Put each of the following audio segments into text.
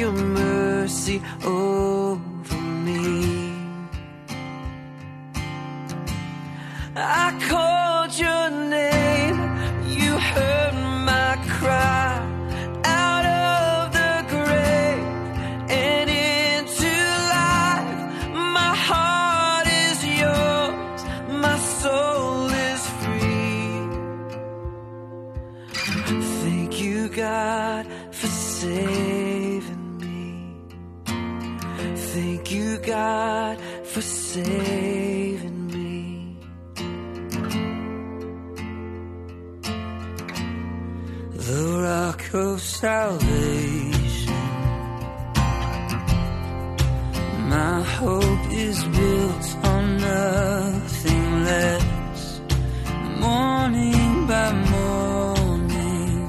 your mercy. Over The rock of salvation. My hope is built on nothing less. Morning by morning.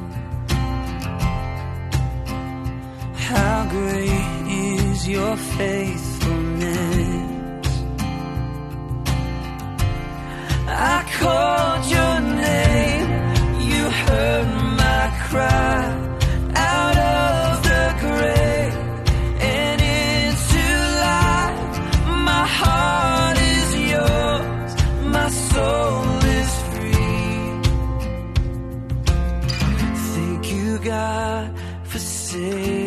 How great is your faithfulness? Soul is free. Thank you, God, for saving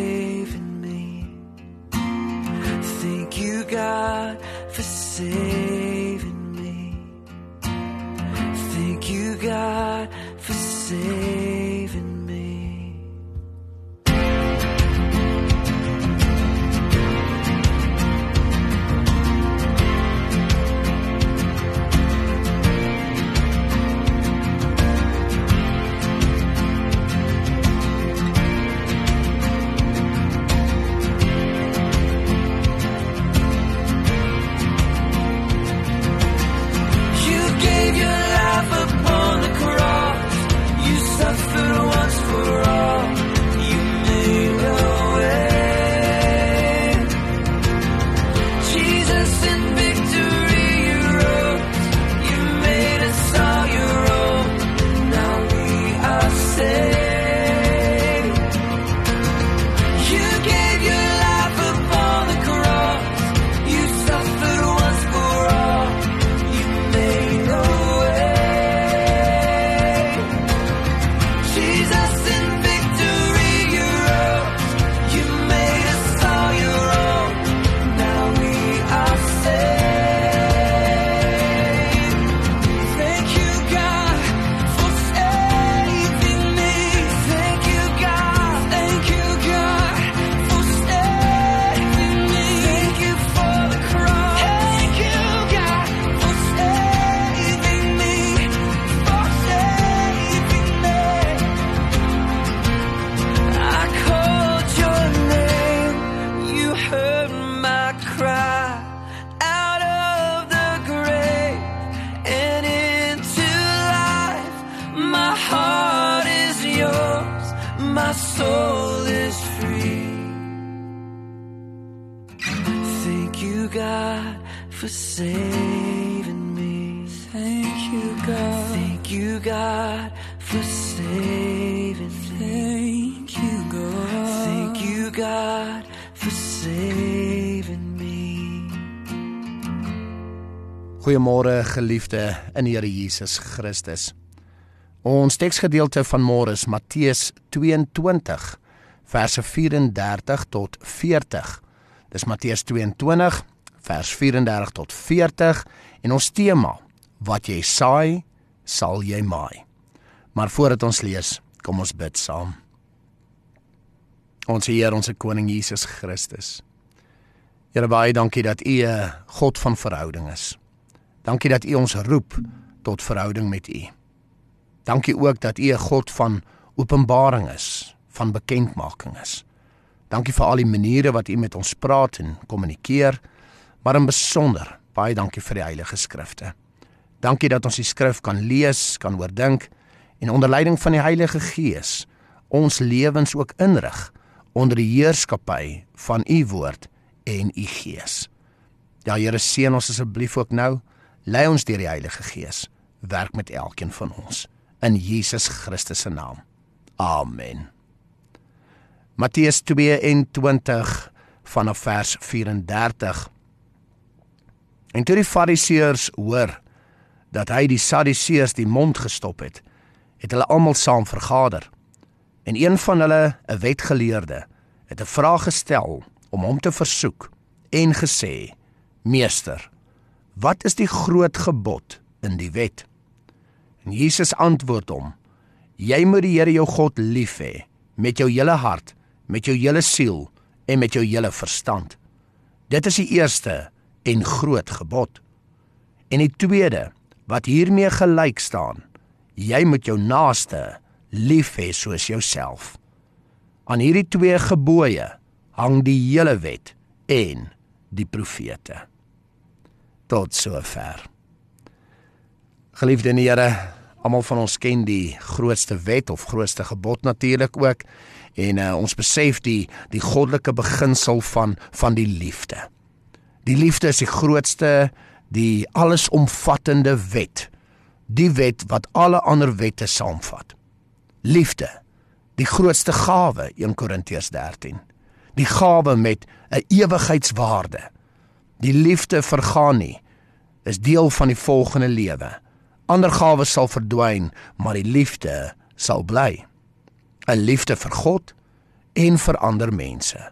my soul is free. Thank you, God, for saving me. Thank you, God. Thank you, God, for saving me. Thank you, God. Thank you, God, for saving me. Goeiemôre geliefde in Here Jesus Christus. Ons teksgedeelte van môre is Matteus 22 verse 34 tot 40. Dis Matteus 22 vers 34 tot 40 en ons tema wat jy saai, sal jy maai. Maar voordat ons lees, kom ons bid saam. Ons Heer, ons koning Jesus Christus. Here baie dankie dat U 'n God van verhouding is. Dankie dat U ons roep tot verhouding met U. Dankie ook dat U 'n God van openbaring is, van bekendmaking is. Dankie vir al die maniere wat U met ons praat en kommunikeer, maar in besonder baie dankie vir die Heilige Skrifte. Dankie dat ons die skrif kan lees, kan oordink en onder leiding van die Heilige Gees ons lewens ook inrig onder die heerskappy van U woord en U Gees. Ja Here seën ons asseblief ook nou Lei ons deur die Heilige Gees. Werk met elkeen van ons in Jesus Christus se naam. Amen. Matteus 22 vanaf vers 34. En toe die Fariseërs hoor dat hy die Sadduseërs die mond gestop het, het hulle almal saam vergader. En een van hulle, 'n wetgeleerde, het 'n vraag gestel om hom te versoek en gesê: "Meester, Wat is die groot gebod in die wet? En Jesus antwoord hom: Jy moet die Here jou God lief hê met jou hele hart, met jou hele siel en met jou hele verstand. Dit is die eerste en groot gebod. En die tweede wat hiermee gelyk staan: Jy moet jou naaste lief hê soos jouself. Aan hierdie twee gebooie hang die hele wet en die profete tot sover. Geliefde in die Here, almal van ons ken die grootste wet of grootste gebod natuurlik ook en uh, ons besef die die goddelike beginsel van van die liefde. Die liefde is die grootste, die allesomvattende wet. Die wet wat alle ander wette saamvat. Liefde, die grootste gawe, 1 Korintiërs 13. Die gawe met 'n ewigheidswaarde. Die liefde vergaan nie. Is deel van die volgende lewe. Ander gawes sal verdwyn, maar die liefde sal bly. 'n Liefde vir God en vir ander mense.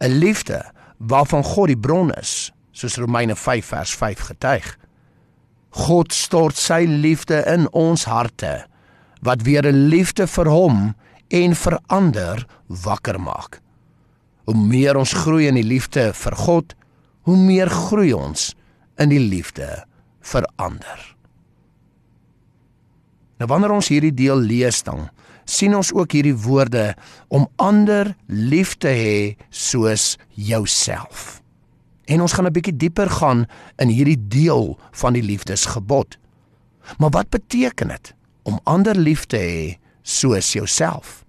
'n Liefde waarvan God die bron is, soos Romeine 5 vers 5 getuig. God stort sy liefde in ons harte wat weer 'n liefde vir hom en vir ander wakker maak. Hoe meer ons groei in die liefde vir God, hoe meer groei ons in die liefde vir ander. Nou wanneer ons hierdie deel lees dan sien ons ook hierdie woorde om ander lief te hê soos jouself. En ons gaan 'n bietjie dieper gaan in hierdie deel van die liefdesgebod. Maar wat beteken dit om ander lief te hê soos jouself?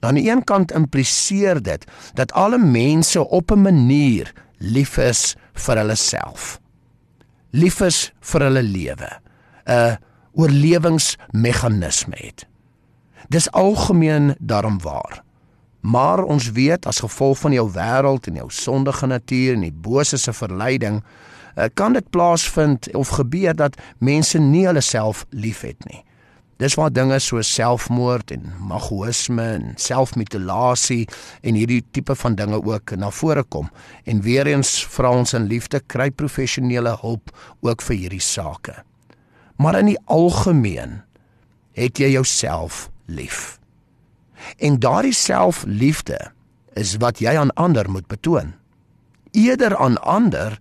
Aan die een kant impliseer dit dat alle mense op 'n manier lief is vir hulle self. Lief is vir hulle lewe. 'n oorlewingsmeganisme het. Dis algemeen daarom waar. Maar ons weet as gevolg van jou wêreld en jou sondige natuur en die bose se verleiding, eh, kan dit plaasvind of gebeur dat mense nie hulle self liefhet nie. Dis waar dinge so selfmoord en magoïsme en selfmutilasie en hierdie tipe van dinge ook na vore kom. En weer eens vra ons in liefde kry professionele hulp ook vir hierdie sake. Maar in die algemeen het jy jouself lief. En daardie selfliefde is wat jy aan ander moet betoon. Eerder aan ander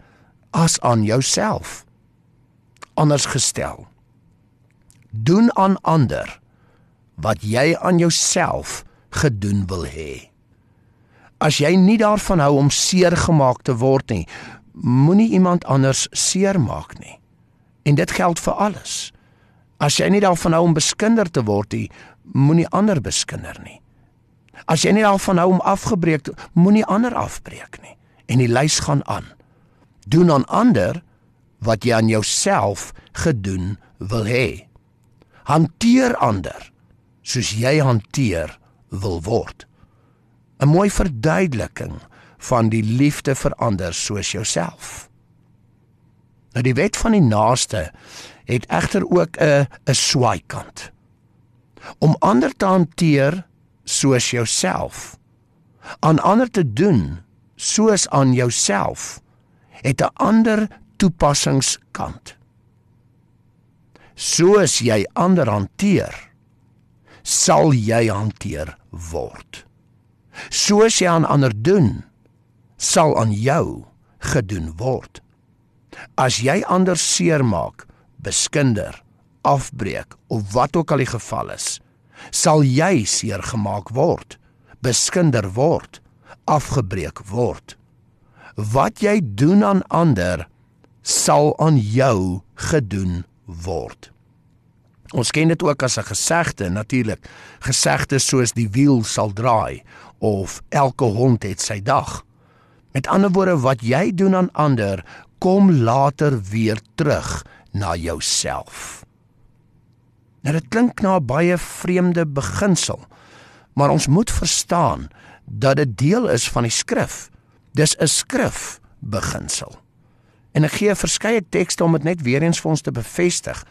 as aan jouself. Anders gestel doen aan ander wat jy aan jouself gedoen wil hê. As jy nie daarvan hou om seer gemaak te word nie, moenie iemand anders seer maak nie. En dit geld vir alles. As jy nie daarvan hou om beskinder te word nie, moenie ander beskinder nie. As jy nie daarvan hou om afgebreek te moenie ander afbreek nie. En die lys gaan aan. Doen aan ander wat jy aan jouself gedoen wil hê. Hanteer ander soos jy hanteer wil word. 'n Mooi verduideliking van die liefde vir ander soos jouself. Nou die wet van die naaste het egter ook 'n 'n swaaikant. Om ander te hanteer soos jouself, aan ander te doen soos aan jouself, het 'n ander toepassingskant. Soos jy ander hanteer, sal jy hanteer word. Soos jy aan ander doen, sal aan jou gedoen word. As jy ander seermaak, beskinder, afbreek of wat ook al die geval is, sal jy seer gemaak word, beskinder word, afgebreek word. Wat jy doen aan ander sal aan jou gedoen word. Ons ken dit ook as 'n gesegde natuurlik. Gesegdes soos die wiel sal draai of elke hond het sy dag. Met ander woorde wat jy doen aan ander kom later weer terug na jouself. Nou dit klink na 'n baie vreemde beginsel, maar ons moet verstaan dat dit deel is van die skrif. Dis 'n skrif beginsel. En ek gee verskeie tekste om dit net weer eens vir ons te bevestig.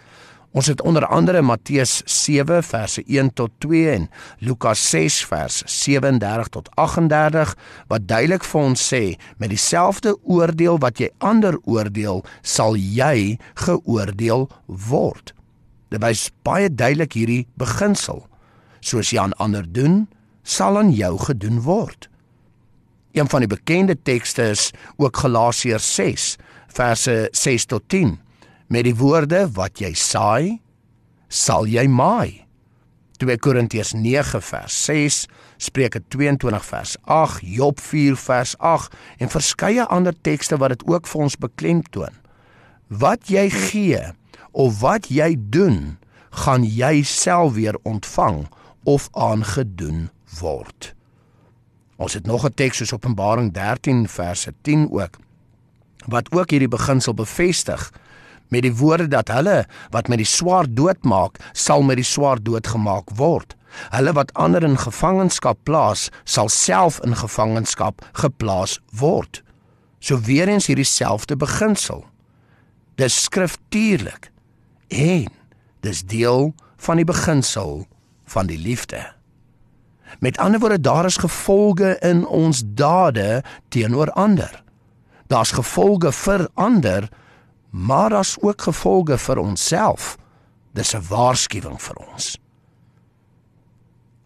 Ons het onder andere Matteus 7 verse 1 tot 2 en Lukas 6 vers 37 tot 38 wat duidelik vir ons sê met dieselfde oordeel wat jy ander oordeel, sal jy geoordeel word. Dit wys baie duidelik hierdie beginsel. Soos jy aan ander doen, sal aan jou gedoen word. Een van die bekende tekste is ook Galasiërs 6 verse 6 tot 10 met die woorde wat jy saai, sal jy maai. 2 Korintiërs 9 vers 6, Spreuke 22 vers 8, Job 4 vers 8 en verskeie ander tekste wat dit ook vir ons beklemtoon. Wat jy gee of wat jy doen, gaan jy self weer ontvang of aangedoen word. Ons het nog 'n teks soos Openbaring 13 verse 10 ook wat ook hierdie beginsel bevestig met die woorde dat hulle wat met die swaard doodmaak, sal met die swaard doodgemaak word. Hulle wat ander in gevangenskap plaas, sal self in gevangenskap geplaas word. So weer eens hierdie selfde beginsel. Dis skriftuurlik en dis deel van die beginsel van die liefde. Met ander woorde, daar is gevolge in ons dade teenoor ander. Daar's gevolge vir ander maar daar's ook gevolge vir onsself. Dis 'n waarskuwing vir ons.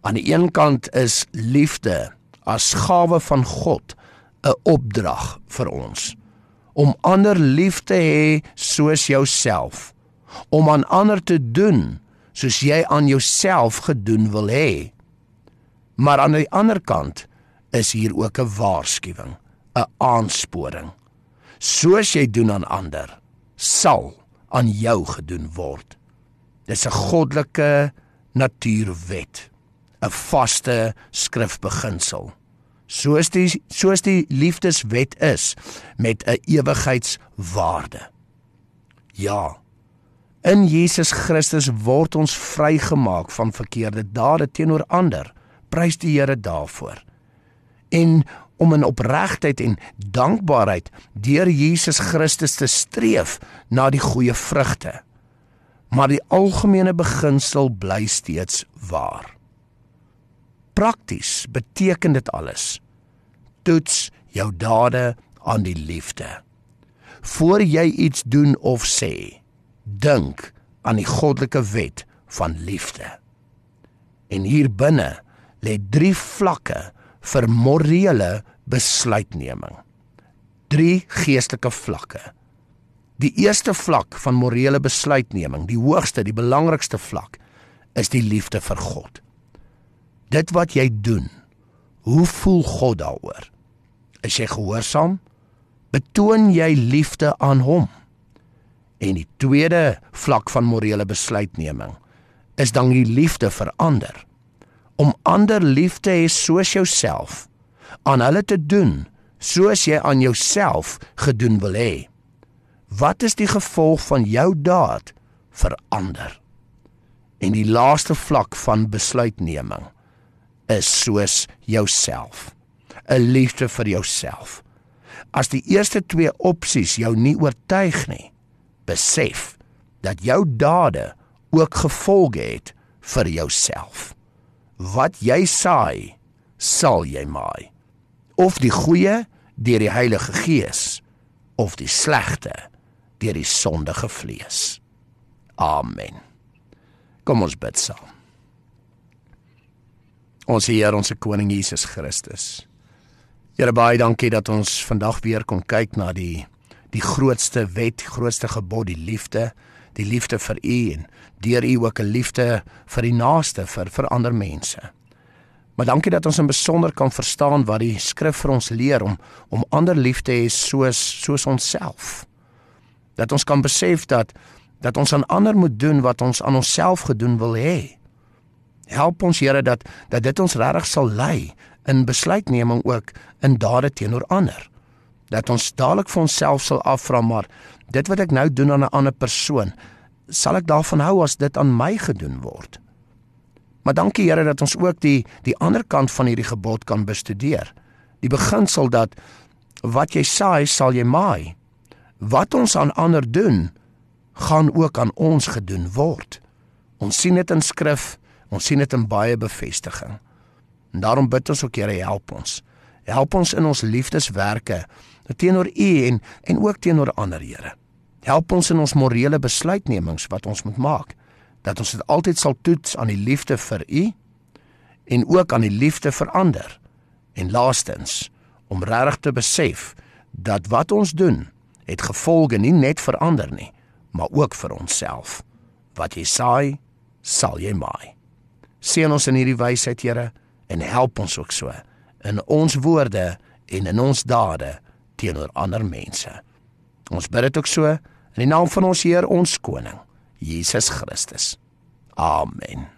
Aan die een kant is liefde as gawe van God 'n opdrag vir ons om ander lief te hê soos jouself, om aan ander te doen soos jy aan jouself gedoen wil hê. Maar aan die ander kant is hier ook 'n waarskuwing, 'n aansporing. Soos jy doen aan ander, sal aan jou gedoen word. Dis 'n goddelike natuurwet, 'n vaste skrifbeginsel. Soos die soos die liefdeswet is met 'n ewigheidswaarde. Ja. In Jesus Christus word ons vrygemaak van verkeerde dade teenoor ander. Prys die Here daarvoor. En om in opregtheid en dankbaarheid deur Jesus Christus te streef na die goeie vrugte. Maar die algemene beginsel bly steeds waar. Prakties beteken dit alles. Toets jou dade aan die liefde. Voor jy iets doen of sê, dink aan die goddelike wet van liefde. En hier binne lê drie vlakke vir morele besluitneming. Drie geestelike vlakke. Die eerste vlak van morele besluitneming, die hoogste, die belangrikste vlak, is die liefde vir God. Dit wat jy doen, hoe voel God daaroor? Is jy gehoorsaam? Betoon jy liefde aan hom? En die tweede vlak van morele besluitneming is dan die liefde vir ander om ander lief te hê soos jouself, aan hulle te doen soos jy aan jouself gedoen wil hê. Wat is die gevolg van jou daad vir ander? En die laaste vlak van besluitneming is soos jouself. 'n Liefde vir jouself. As die eerste twee opsies jou nie oortuig nie, besef dat jou dade ook gevolge het vir jouself. Wat jy saai, sal jy maai. Of die goeie deur die Heilige Gees of die slegte deur die sondige vlees. Amen. Kom ons bid saam. Ons Heer, ons koning Jesus Christus. Here baie dankie dat ons vandag weer kon kyk na die die grootste wet, grootste gebod, die liefde, die liefde vir U en deur U ook 'n liefde vir die naaste, vir vir ander mense. Maar dankie dat ons in besonder kan verstaan wat die skrif vir ons leer om om ander lief te hê soos soos onsself. Dat ons kan besef dat dat ons aan ander moet doen wat ons aan onsself gedoen wil hê. Help ons Here dat dat dit ons regtig sal lei in besluitneming ook in dade teenoor ander. Dat ons dadelik vir onsself sal afvra maar dit wat ek nou doen aan 'n ander persoon, sal ek daarvan hou as dit aan my gedoen word? Maar dankie Here dat ons ook die die ander kant van hierdie gebod kan bestudeer. Die beginsel dat wat jy saai, sal jy maai. Wat ons aan ander doen, gaan ook aan ons gedoen word. Ons sien dit in skrif, ons sien dit in baie bevestiging. En daarom bid ons ook Here help ons. Help ons in ons liefdeswerke teenoor U en en ook teenoor ander Here. Help ons in ons morele besluitnemings wat ons moet maak dat ons dit altyd sal toets aan die liefde vir U en ook aan die liefde vir ander. En laastens om regtig te besef dat wat ons doen het gevolge nie net vir ander nie, maar ook vir onsself. Wat jy saai, sal jy maai. Seën ons in hierdie wysheid, Here, en help ons ook so in ons woorde en in ons dade teenoor ander mense. Ons bid dit ook so in die naam van ons Heer, ons koning, Jesus Christus. Amen.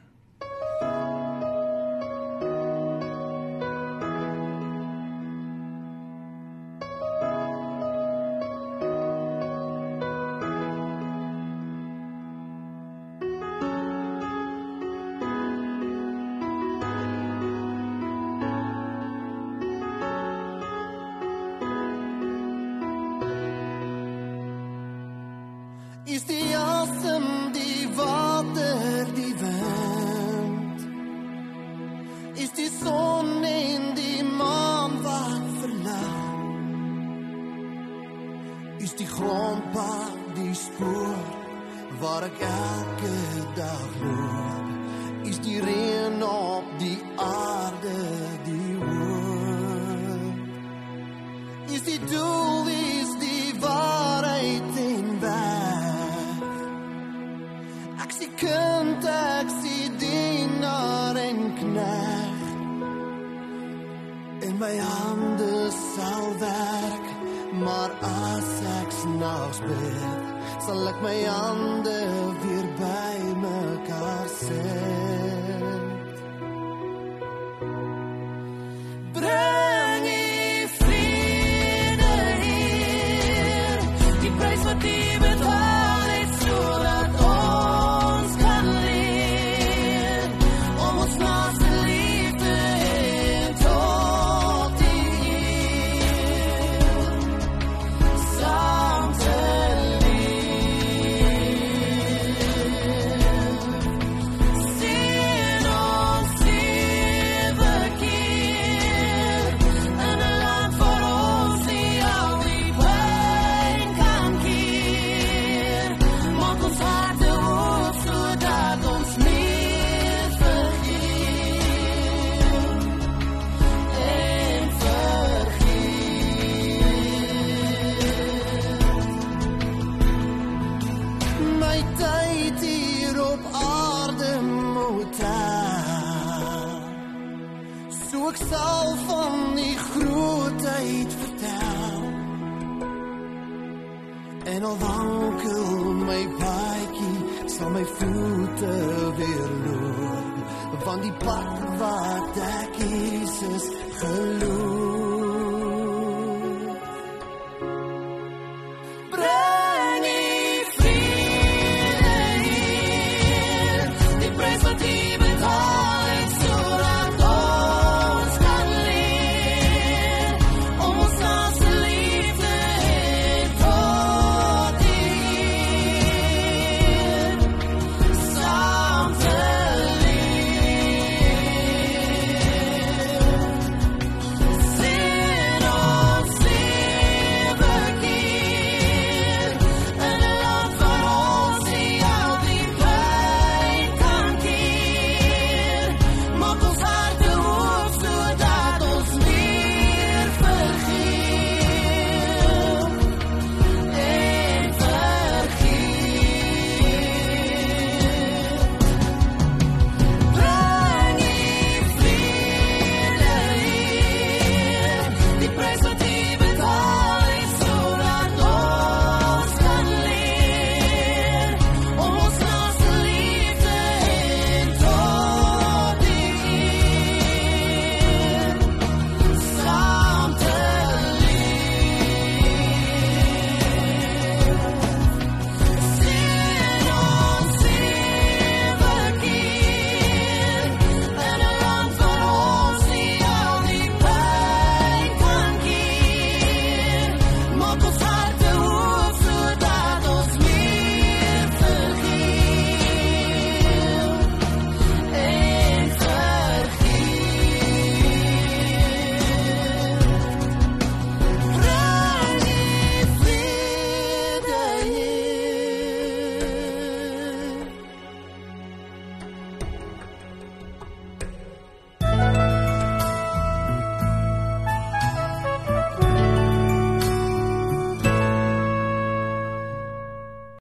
Die grondpad, die spoor waar ek elke dag loop. Is die reën op die aarde, die woord. Is die doel, is die waarheid en weg. Ek sien kind, ek sien dienaar en knegt. En my hande sal werk, maar as ek snags bid, sal ek my hande weer by mekaar sit.